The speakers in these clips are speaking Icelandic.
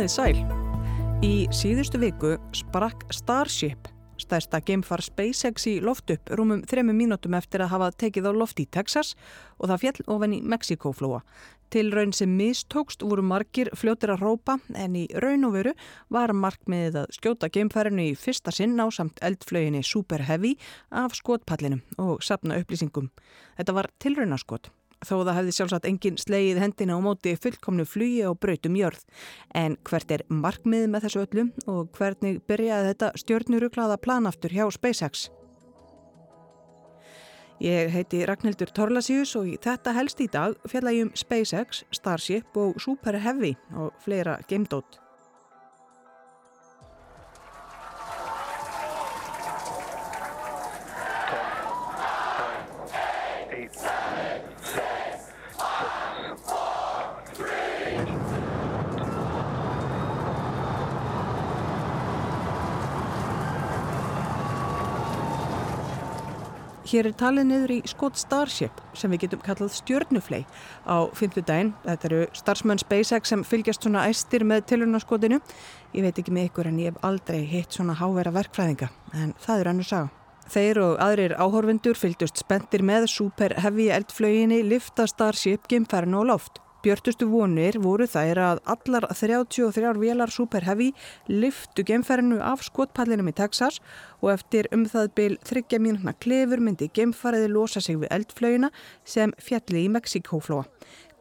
Komið sæl. Í síðustu viku sprakk Starship, stærsta geimfar SpaceX í loft upp rúmum þremu mínútum eftir að hafa tekið á loft í Texas og það fjall ofan í Mexikóflóa. Til raun sem mistókst voru margir fljóttir að rópa en í raun og veru var markmiðið að skjóta geimfærinu í fyrsta sinn á samt eldflöginni Super Heavy af skotpallinum og sapna upplýsingum. Þetta var tilraunaskot þó það hefði sjálfsagt engin slegið hendina á móti fullkomnu flugi og brautum jörð. En hvert er markmið með þessu öllu og hvernig byrjaði þetta stjórnuruklaða planaftur hjá SpaceX? Ég heiti Ragnhildur Torlasíus og í þetta helst í dag fjalla ég um SpaceX, Starship og Super Heavy og fleira geimdótt. Hér er talið niður í skot Starship sem við getum kallað stjörnuflei á fymtudaginn. Þetta eru starfsmenn SpaceX sem fylgjast svona æstir með tilhörnaskotinu. Ég veit ekki með ykkur en ég hef aldrei hitt svona hávera verkfræðinga en það er annars saga. Þeir og aðrir áhorfundur fylgdust spendir með super heavy eldflöginni lifta Starship geimferðin og loft. Björtustu vonir voru þær að allar 33 vélar Super Heavy lyftu gemferinu af skotpallinum í Texas og eftir um það byl þryggja mínuna klefur myndi gemfariði losa sig við eldflöginna sem fjalli í Mexikóflóa.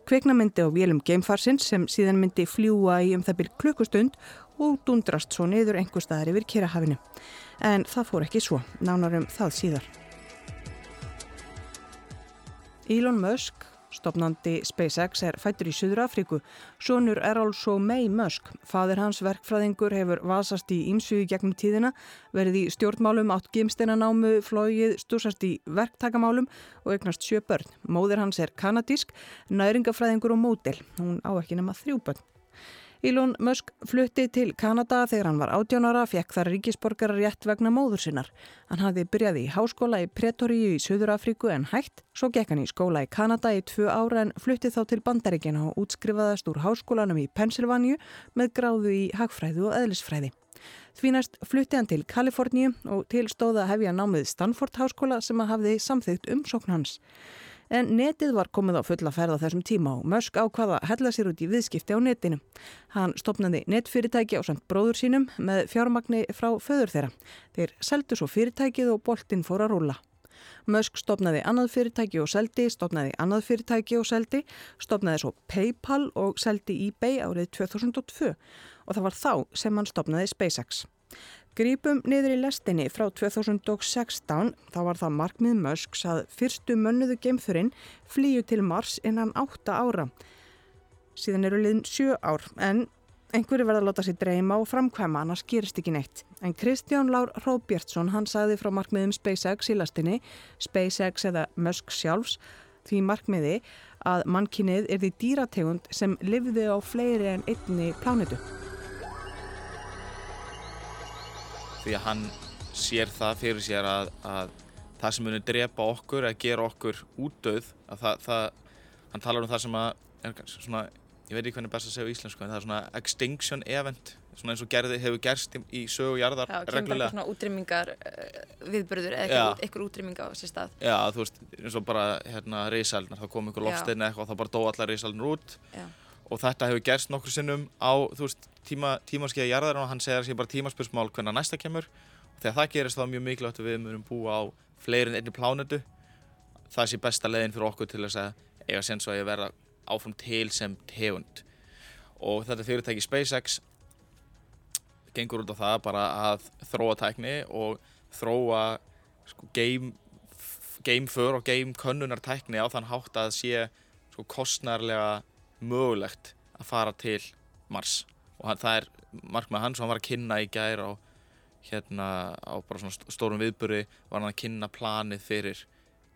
Kveikna myndi á vélum geimfarsins sem síðan myndi fljúa í um það byl klukkustund og dundrast svo niður einhver staðar yfir Kirahafinu. En það fór ekki svo, nánarum það síðar. Elon Musk Stopnandi SpaceX er fættur í Suður Afríku. Sónur er also May Musk. Fadir hans verkfræðingur hefur vasast í ímsugi gegnum tíðina, verið í stjórnmálum, átt gimsteinanámu, flóið, stúsast í verktakamálum og eignast sjö börn. Móðir hans er kanadísk, næringafræðingur og módel. Hún á ekki nema þrjú börn. Elon Musk flutti til Kanada þegar hann var átjónara, fekk þar ríkisborgarar rétt vegna móður sinnar. Hann hafði byrjaði í háskóla í Pretoríu í Suður Afríku en hægt, svo gekk hann í skóla í Kanada í tvö ára en flutti þá til Bandaríkina og útskrifaðast úr háskólanum í Pennsylvania með gráðu í hagfræðu og eðlisfræði. Því næst flutti hann til Kaliforníu og til stóða hefja námið Stanford háskóla sem að hafði samþygt umsókn hans en netið var komið á fulla ferða þessum tíma og Musk ákvaða að hella sér út í viðskipti á netinu. Hann stopnaði netfyrirtæki á samt bróður sínum með fjármagni frá föður þeirra. Þeir seldu svo fyrirtækið og boltinn fór að rúla. Musk stopnaði annað fyrirtæki og seldi, stopnaði annað fyrirtæki og seldi, stopnaði svo Paypal og seldi eBay árið 2002 og það var þá sem hann stopnaði SpaceX. Grípum niður í lestinni frá 2016 þá var það markmið Musks að fyrstu mönnuðu geimfurinn flýju til Mars innan 8 ára. Síðan eru liðin 7 ár en einhverju verða að láta sér dreyma og framkvæma annars gerist ekki neitt. En Kristján Lár Róbjertsson hann sagði frá markmiðum SpaceX í lestinni, SpaceX eða Musk sjálfs því markmiði að mannkinnið er því dýrategund sem livði á fleiri en einni plánitu. Því að hann sér það fyrir sér að, að það sem munir drepa okkur að gera okkur útdauð að það, það, hann talar um það sem að svona, ég veit ekki hvernig best að segja í íslensku en það er svona extinction event svona eins og gerði, hefur gerst í, í sögujarðar reglulega. Já, kemur bara svona útrymmingar uh, viðbörður eða eitthvað útrymminga á sér stað. Já, þú veist, eins og bara hérna reysalnar, þá kom einhver lofstein eitthvað og þá bara dó allar reysalnar út Já. og þetta hefur gerst nokkur sinnum á, þú veist, tíma, tímaskeiða jarðar og hann segir að það sé bara tímaspörsmál hvernig næsta kemur. Og þegar það gerist þá er mjög mikilvægt að við munum búa á fleirin einni plánetu. Það sé besta leginn fyrir okkur til þess að eiga sens og að ég verða áfram til sem tegund. Og þetta fyrirtæki SpaceX gengur út á það bara að þróa tækni og þróa sko, game, gameför og gamekönnunar tækni á þann hátt að sé sko, kostnærlega mögulegt að fara til Mars og hann, það er markmað hans og hann var að kynna í gær á, hérna, á stórum viðböru var hann að kynna planið fyrir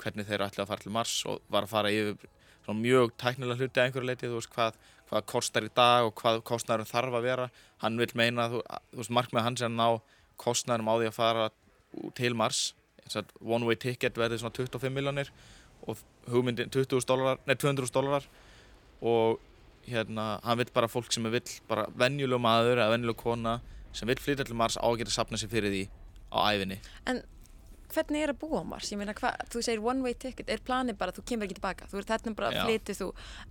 hvernig þeir ætla að fara til Mars og var að fara yfir mjög tæknilega hluti að einhverju leiti, þú veist hvað, hvað kostar í dag og hvað kostnærum þarf að vera. Hann vil meina, þú, þú veist markmað hans er að ná kostnærum á því að fara til Mars, one way ticket verði svona 25 miljónir og hugmyndin 20.000 dólarar, nei 200.000 dólarar. Og hérna, hann vill bara fólk sem vill bara venjuleg maður eða venjuleg kona sem vill flytja til Mars á að geta sapna sér fyrir því á æfinni. En hvernig er að búa á Mars? Ég meina, hva, þú segir one way ticket, er planið bara að þú kemur ekki tilbaka? Þú ert þarna bara að flytja þú,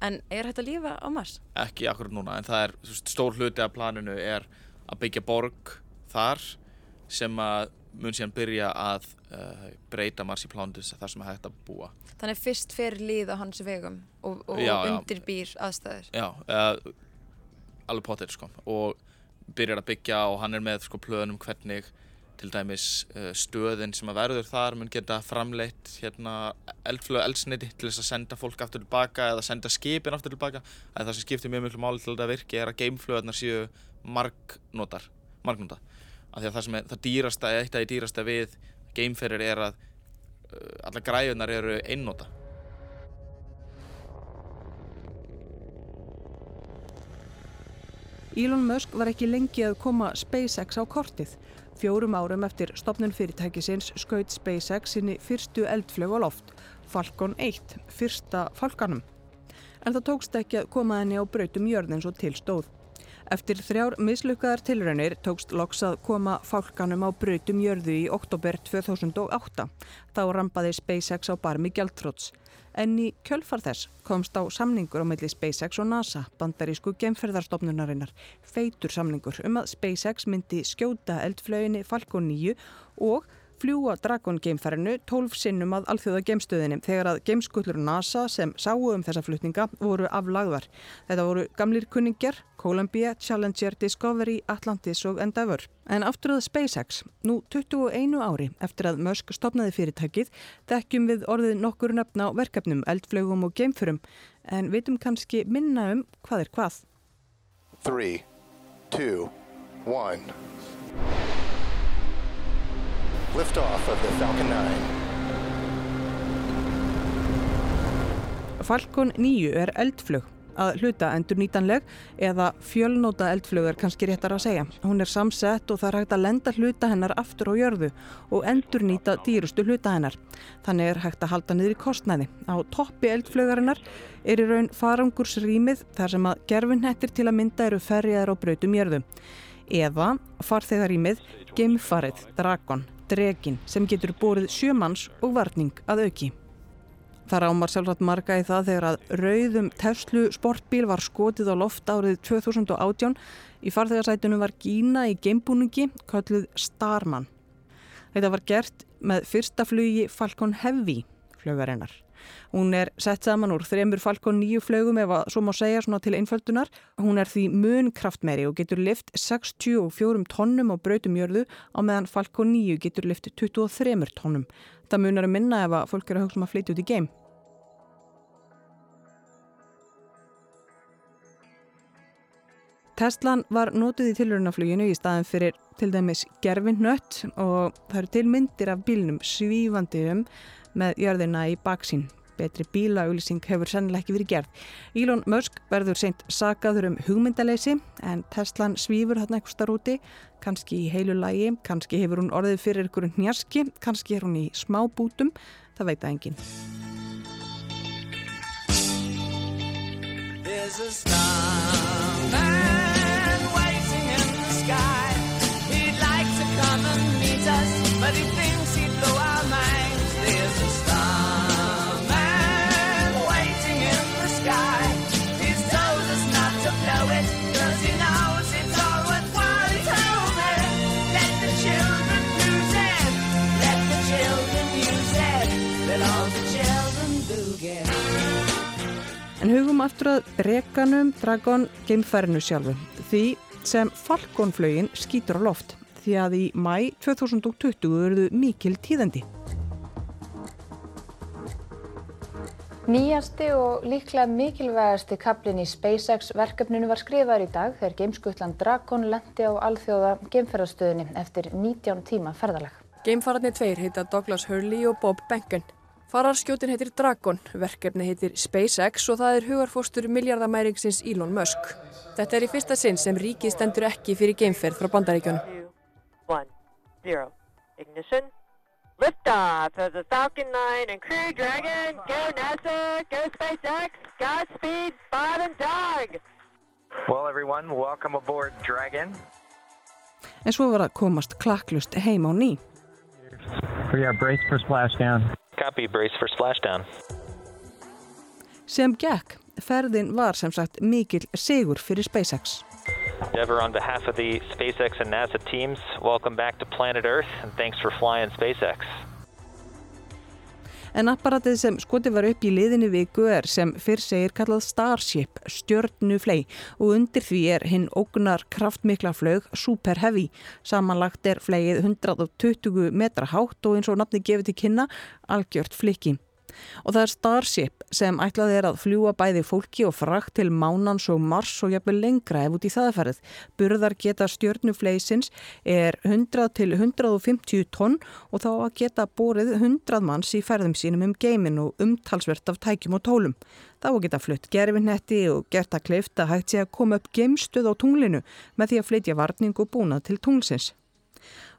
en er þetta lífa á Mars? Ekki akkurat núna, en það er veist, stór hluti af planinu er að byggja borg þar sem að mun síðan byrja að uh, breyta Mars í plánundis þar sem það hægt að búa. Þannig fyrst fer líð á hans vegum og, og já, undirbýr aðstæður? Já, uh, alveg potið sko og byrjar að byggja og hann er með sko plöðunum hvernig til dæmis uh, stöðin sem að verður þar mun geta framleitt hérna eldflögu eldsneiti til þess að senda fólk aftur tilbaka eða senda skipin aftur tilbaka en það sem skiptir mjög mjög máli til þetta virki er að geimflöðunar séu margnótar margnóta af því að það sem er það dýrasta eitt af því dýrasta við geimferir er að uh, alla græðunar eru einnóta Elon Musk var ekki lengi að koma SpaceX á kortið Fjórum árum eftir stopnun fyrirtækisins skaut SpaceX sinni fyrstu eldflög á loft, Falcon 1, fyrsta Falcanum. En það tókst ekki að koma henni á brautum jörðin svo til stóð. Eftir þrjár mislukkaðar tilraunir tókst loks að koma Falcanum á brautum jörðu í oktober 2008. Þá rampaði SpaceX á barmi gjaldtróts en í kjölfar þess komst á samningur á melli SpaceX og NASA, bandarísku gemferðarstofnunarinnar, feitur samningur um að SpaceX myndi skjóta eldflöginni Falcon 9 og fljúa Dragon geimferðinu 12 sinnum að alþjóða geimstöðinni þegar að geimskullur NASA sem sáu um þessa flutninga voru aflagðar. Þetta voru gamlir kunningjar, Columbia, Challenger, Discovery, Atlantis og Endeavour. En aftur að SpaceX, nú 21 ári eftir að Musk stopnaði fyrirtækið, þekkjum við orðið nokkur nöfna á verkefnum, eldflögum og geimförum, en vitum kannski minna um hvað er hvað. 3, 2, 1 Liftoff of the Falcon 9. Falcon 9 er eldflög að hluta endur nýtanleg eða fjölnóta eldflög er kannski réttar að segja. Hún er samsett og það er hægt að lenda hluta hennar aftur á jörðu og endur nýta dýrustu hluta hennar. Þannig er hægt að halda niður í kostnæði. Á toppi eldflögarinnar er í raun farangursrýmið þar sem að gerfinnettir til að mynda eru ferriðar á brautum jörðu. Eða farþegarrýmið Geimfarið Dragon dregin sem getur bórið sjömanns og varning að auki. Það rámar sjálfsagt marga í það þegar að rauðum Tesla sportbíl var skotið á loft árið 2018. Í farþegarsætunum var Gína í geimbúningi kölluð Starman. Þetta var gert með fyrsta flugi Falcon Heavy flögarinnar. Hún er sett saman úr þremur Falcon 9 flögum ef að svo má segja svona til einföldunar. Hún er því mun kraftmeri og getur lift 64 tónnum á brautumjörðu á meðan Falcon 9 getur lift 23 tónnum. Það munar að minna ef að fólk eru að hugsa um að flytja út í geim. Teslan var nótuð í tilröðunafluginu í staðin fyrir til dæmis gerfinnött og það eru til myndir af bílnum svífandi um með jörðina í baksín. Betri bílaauðlýsing hefur sennileg ekki verið gerð. Elon Musk verður seint sagaður um hugmyndaleysi en Teslan svífur þarna eitthvað starf úti, kannski í heilu lægi, kannski hefur hún orðið fyrir einhverjum njaski, kannski er hún í smá bútum, það veit að enginn. There's a starman Hugum aftur að rekanum Dragon geimfærinu sjálfu því sem Falkonflögin skýtur á loft því að í mæ 2020 verðu mikil tíðandi. Nýjasti og líklega mikilvægasti kaplinn í SpaceX verkefninu var skrifaður í dag þegar geimskutlan Dragon lendi á alþjóða geimferðarstöðinni eftir 19 tíma ferðalag. Geimfararnir tveir heita Douglas Hurley og Bob Behnken. Fararskjótin heitir Dragon, verkefni heitir SpaceX og það er hugarfóstur miljardamæringsins Elon Musk. Þetta er í fyrsta sinn sem ríkið stendur ekki fyrir geimferð frá bandaríkjónu. Liftoff of the Falcon 9 and Crew Dragon. Go NASA, go SpaceX, Godspeed, Bob and Doug. Well everyone, welcome aboard Dragon. En svo var að komast klakklust heim á ný. We are braced for splashdown. Copy, brace for splashdown. Sem gekk, ferðin var sem sagt mikil sigur fyrir SpaceX. Dever, on behalf of the SpaceX and NASA teams, welcome back to planet Earth and thanks for flying SpaceX. En apparatið sem skotið var upp í liðinni viku er sem fyrr segir kallað Starship, stjörnuflei og undir því er hinn ógnar kraftmikla flög Super Heavy. Samanlagt er fleið 120 metra hátt og eins og nafni gefið til kynna algjört flikki. Og það er Starship sem ætlaði er að fljúa bæði fólki og frakt til Mánans og Mars og jafnvel lengra ef út í þaðferð. Burðar geta stjörnufleisins er 100 til 150 tonn og þá að geta borið 100 manns í ferðum sínum um geimin og umtalsvert af tækjum og tólum. Þá að geta flutt gerfinnetti og gert að kleifta hægt sé að koma upp geimstöð á tunglinu með því að flytja varning og búna til tunglsins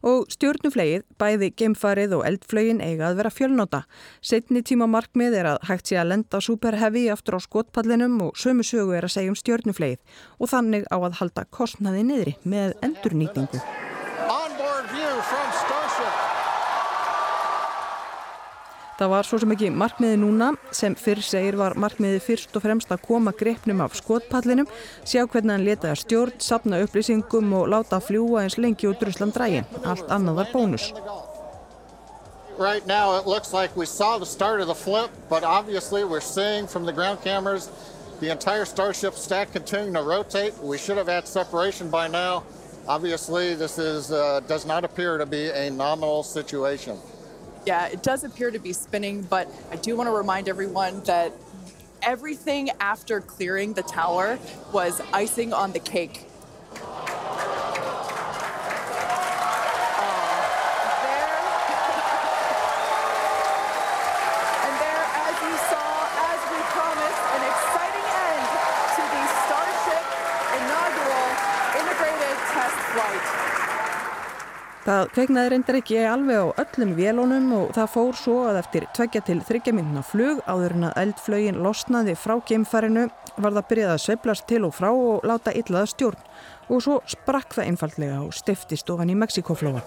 og stjórnuflegið, bæði geimfarið og eldflögin eiga að vera fjölnóta. Setni tíma markmið er að hægt sé að lenda Super Heavy aftur á skotpallinum og sömu sögu er að segja um stjórnuflegið og þannig á að halda kostnaði niðri með endurnýtingu. Það var svo sem ekki markmiði núna sem fyrr segir var markmiði fyrst og fremst að koma greipnum af skotpallinum, sjá hvernig hann letaði stjórn, sapna upplýsingum og láta fljúa eins lengi út Rusland drægi. Allt annað var bónus. Right now it looks like we saw the start of the flip, but obviously we're seeing from the ground cameras the entire Starship stack continuing to rotate. We should have had separation by now. Obviously this is, uh, does not appear to be a nominal situation. Yeah, it does appear to be spinning, but I do want to remind everyone that everything after clearing the tower was icing on the cake. Það kveiknaði reyndar ekki alveg á öllum vélónum og það fór svo að eftir tveggja til þryggja minna flug áður en að eldflögin losnaði frá geimfærinu var það byrjað að sveplast til og frá og láta illaða stjórn og svo sprakk það einfallega og stiftist ofan í Mexikoflóa.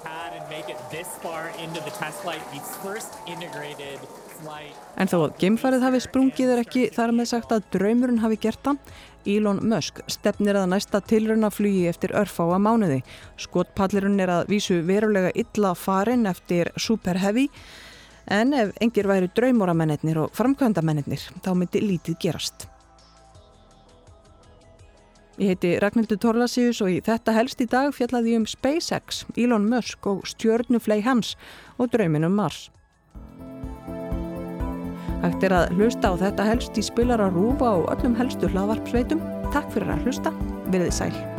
En þó að geimfærið hafi sprungið er ekki þar með sagt að draumurinn hafi gert það Elon Musk stefnir að næsta tilraunaflugi eftir örfáa mánuði. Skotpallirun er að vísu verulega illa farin eftir Super Heavy en ef engir væri draumóramennir og framkvæmdamennir þá myndi lítið gerast. Ég heiti Ragnhildur Torlasíus og í þetta helst í dag fjallaði um SpaceX, Elon Musk og stjörnuflei hans og drauminum Mars. Hægt er að hlusta á þetta helst í spilara rúfa og öllum helstu hlaðvarpsveitum. Takk fyrir að hlusta. Verðið sæl.